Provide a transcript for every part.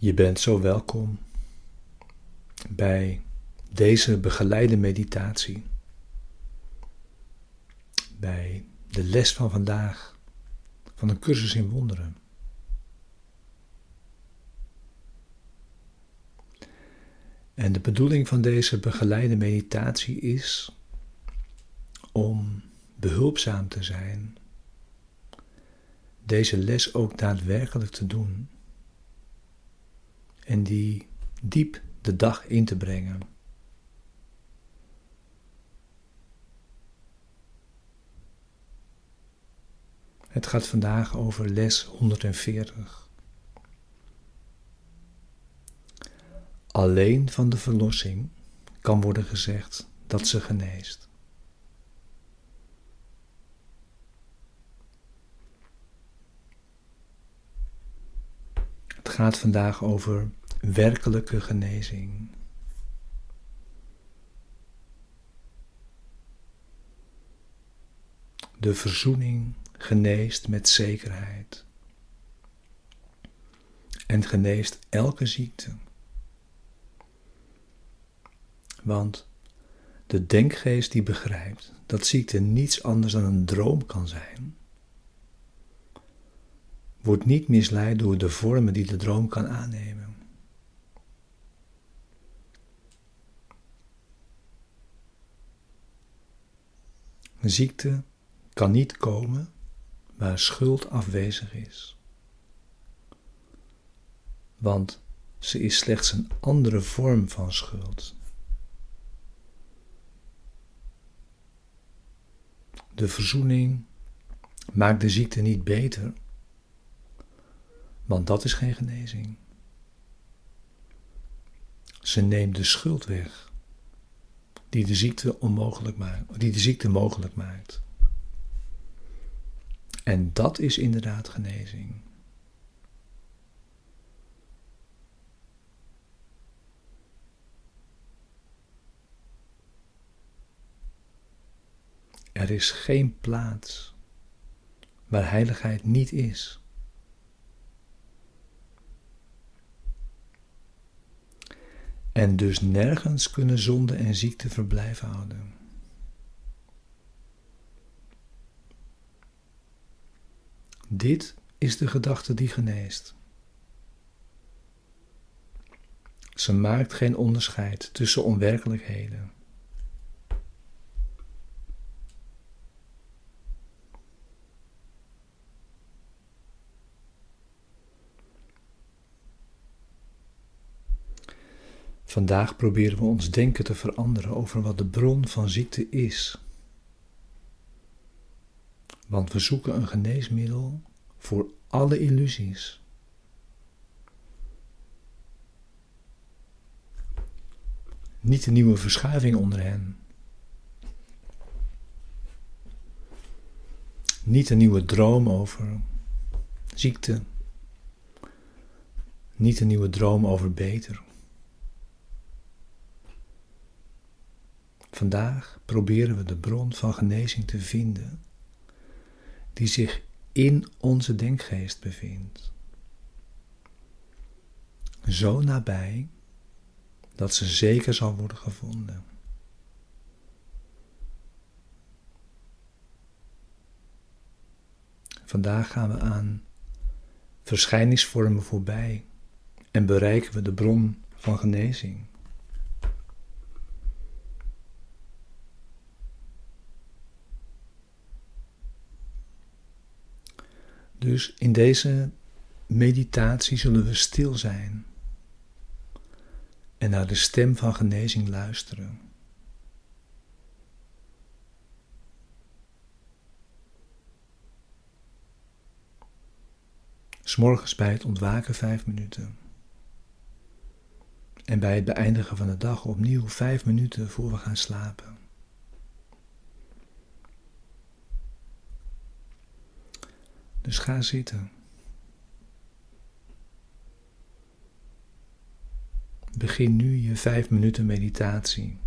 Je bent zo welkom bij deze begeleide meditatie, bij de les van vandaag van een cursus in wonderen. En de bedoeling van deze begeleide meditatie is om behulpzaam te zijn, deze les ook daadwerkelijk te doen en die diep de dag in te brengen. Het gaat vandaag over les 140. Alleen van de verlossing kan worden gezegd dat ze geneest. Het gaat vandaag over werkelijke genezing. De verzoening geneest met zekerheid en geneest elke ziekte. Want de denkgeest die begrijpt dat ziekte niets anders dan een droom kan zijn, wordt niet misleid door de vormen die de droom kan aannemen. Ziekte kan niet komen waar schuld afwezig is. Want ze is slechts een andere vorm van schuld. De verzoening maakt de ziekte niet beter, want dat is geen genezing. Ze neemt de schuld weg die de ziekte onmogelijk maakt, die de ziekte mogelijk maakt. En dat is inderdaad genezing. Er is geen plaats waar heiligheid niet is. En dus nergens kunnen zonde en ziekte verblijven houden. Dit is de gedachte die geneest. Ze maakt geen onderscheid tussen onwerkelijkheden. Vandaag proberen we ons denken te veranderen over wat de bron van ziekte is. Want we zoeken een geneesmiddel voor alle illusies. Niet een nieuwe verschuiving onder hen. Niet een nieuwe droom over ziekte. Niet een nieuwe droom over beter. Vandaag proberen we de bron van genezing te vinden die zich in onze denkgeest bevindt. Zo nabij dat ze zeker zal worden gevonden. Vandaag gaan we aan verschijningsvormen voorbij en bereiken we de bron van genezing. Dus in deze meditatie zullen we stil zijn en naar de stem van genezing luisteren. S'morgens bij het ontwaken vijf minuten. En bij het beëindigen van de dag opnieuw vijf minuten voor we gaan slapen. Dus ga zitten. Begin nu je vijf minuten meditatie.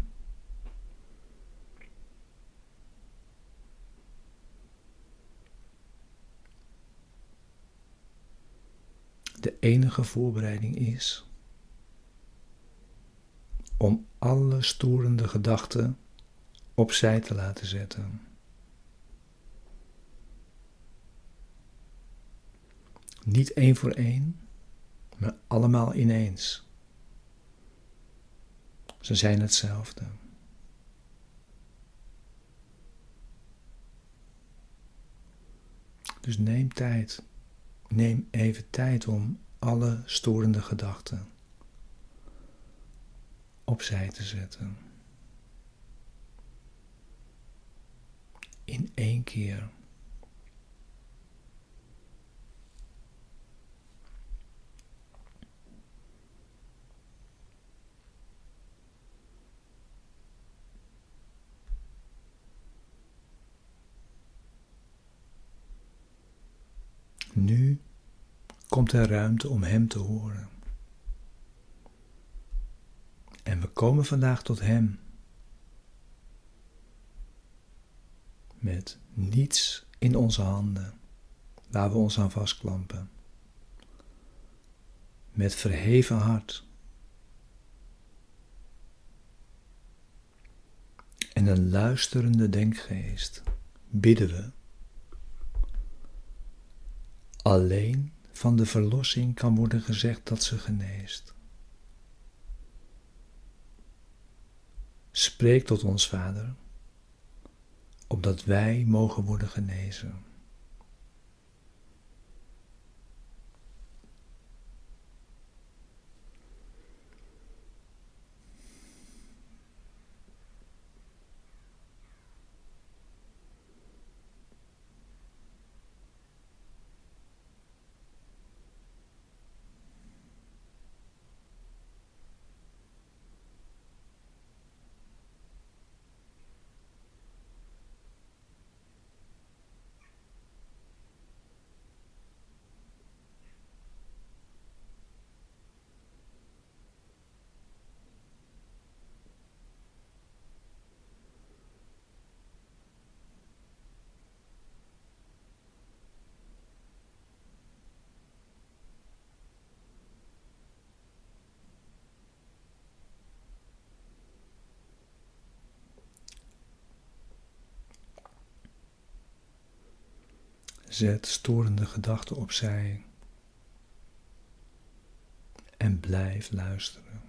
de enige voorbereiding is om alle storende gedachten opzij te laten zetten. Niet één voor één, maar allemaal ineens. Ze zijn hetzelfde. Dus neem tijd. Neem even tijd om alle storende gedachten opzij te zetten. In één keer. Nu komt er ruimte om Hem te horen. En we komen vandaag tot Hem. Met niets in onze handen waar we ons aan vastklampen. Met verheven hart. En een luisterende denkgeest bidden we Alleen van de verlossing kan worden gezegd dat ze geneest. Spreek tot ons, Vader, opdat wij mogen worden genezen. Zet storende gedachten opzij en blijf luisteren.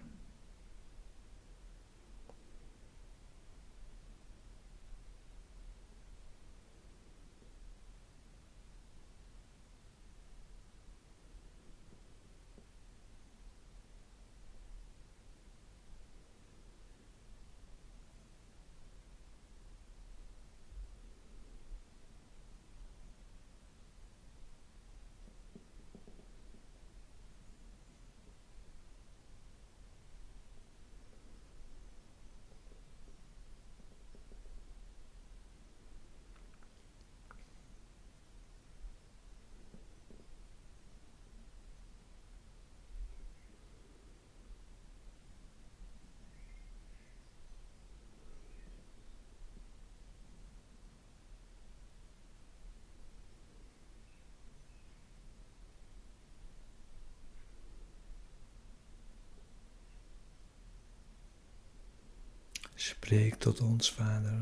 Spreek tot ons, Vader.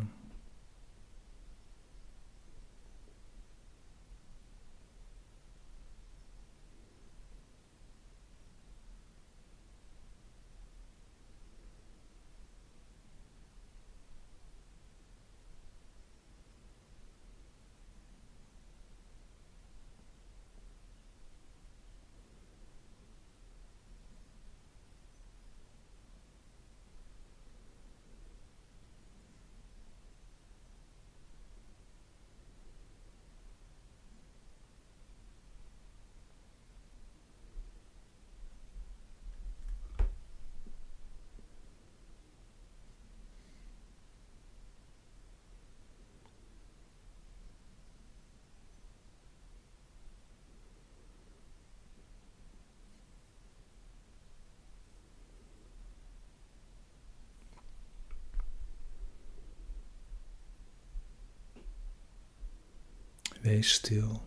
Wees stil.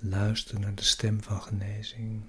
Luister naar de stem van genezing.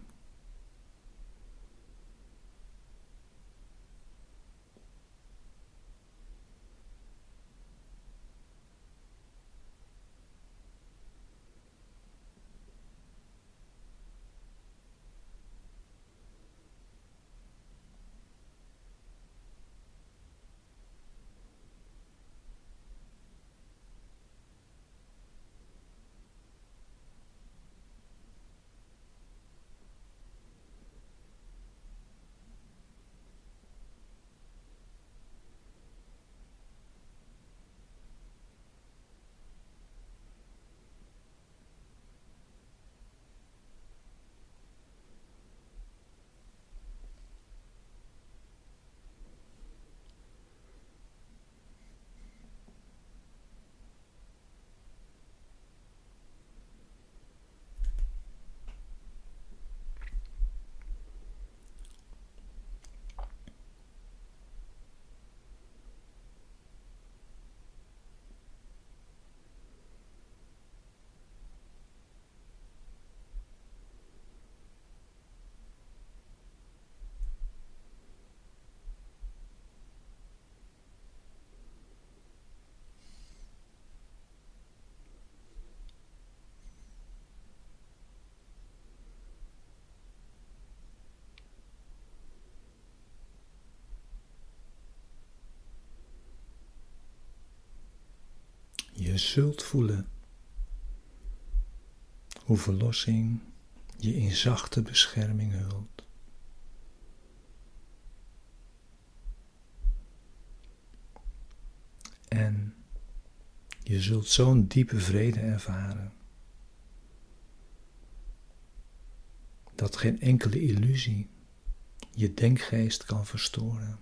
Je zult voelen hoe verlossing je in zachte bescherming hult. En je zult zo'n diepe vrede ervaren dat geen enkele illusie je denkgeest kan verstoren.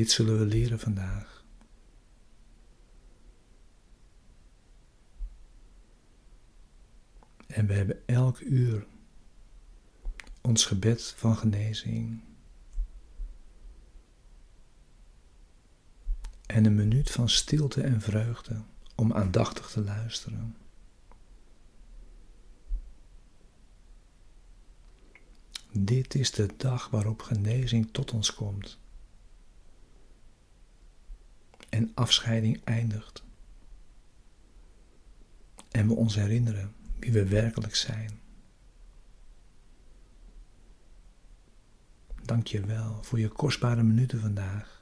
Dit zullen we leren vandaag. En we hebben elk uur ons gebed van genezing. En een minuut van stilte en vreugde om aandachtig te luisteren. Dit is de dag waarop genezing tot ons komt en afscheiding eindigt. En we ons herinneren wie we werkelijk zijn. Dank je wel voor je kostbare minuten vandaag.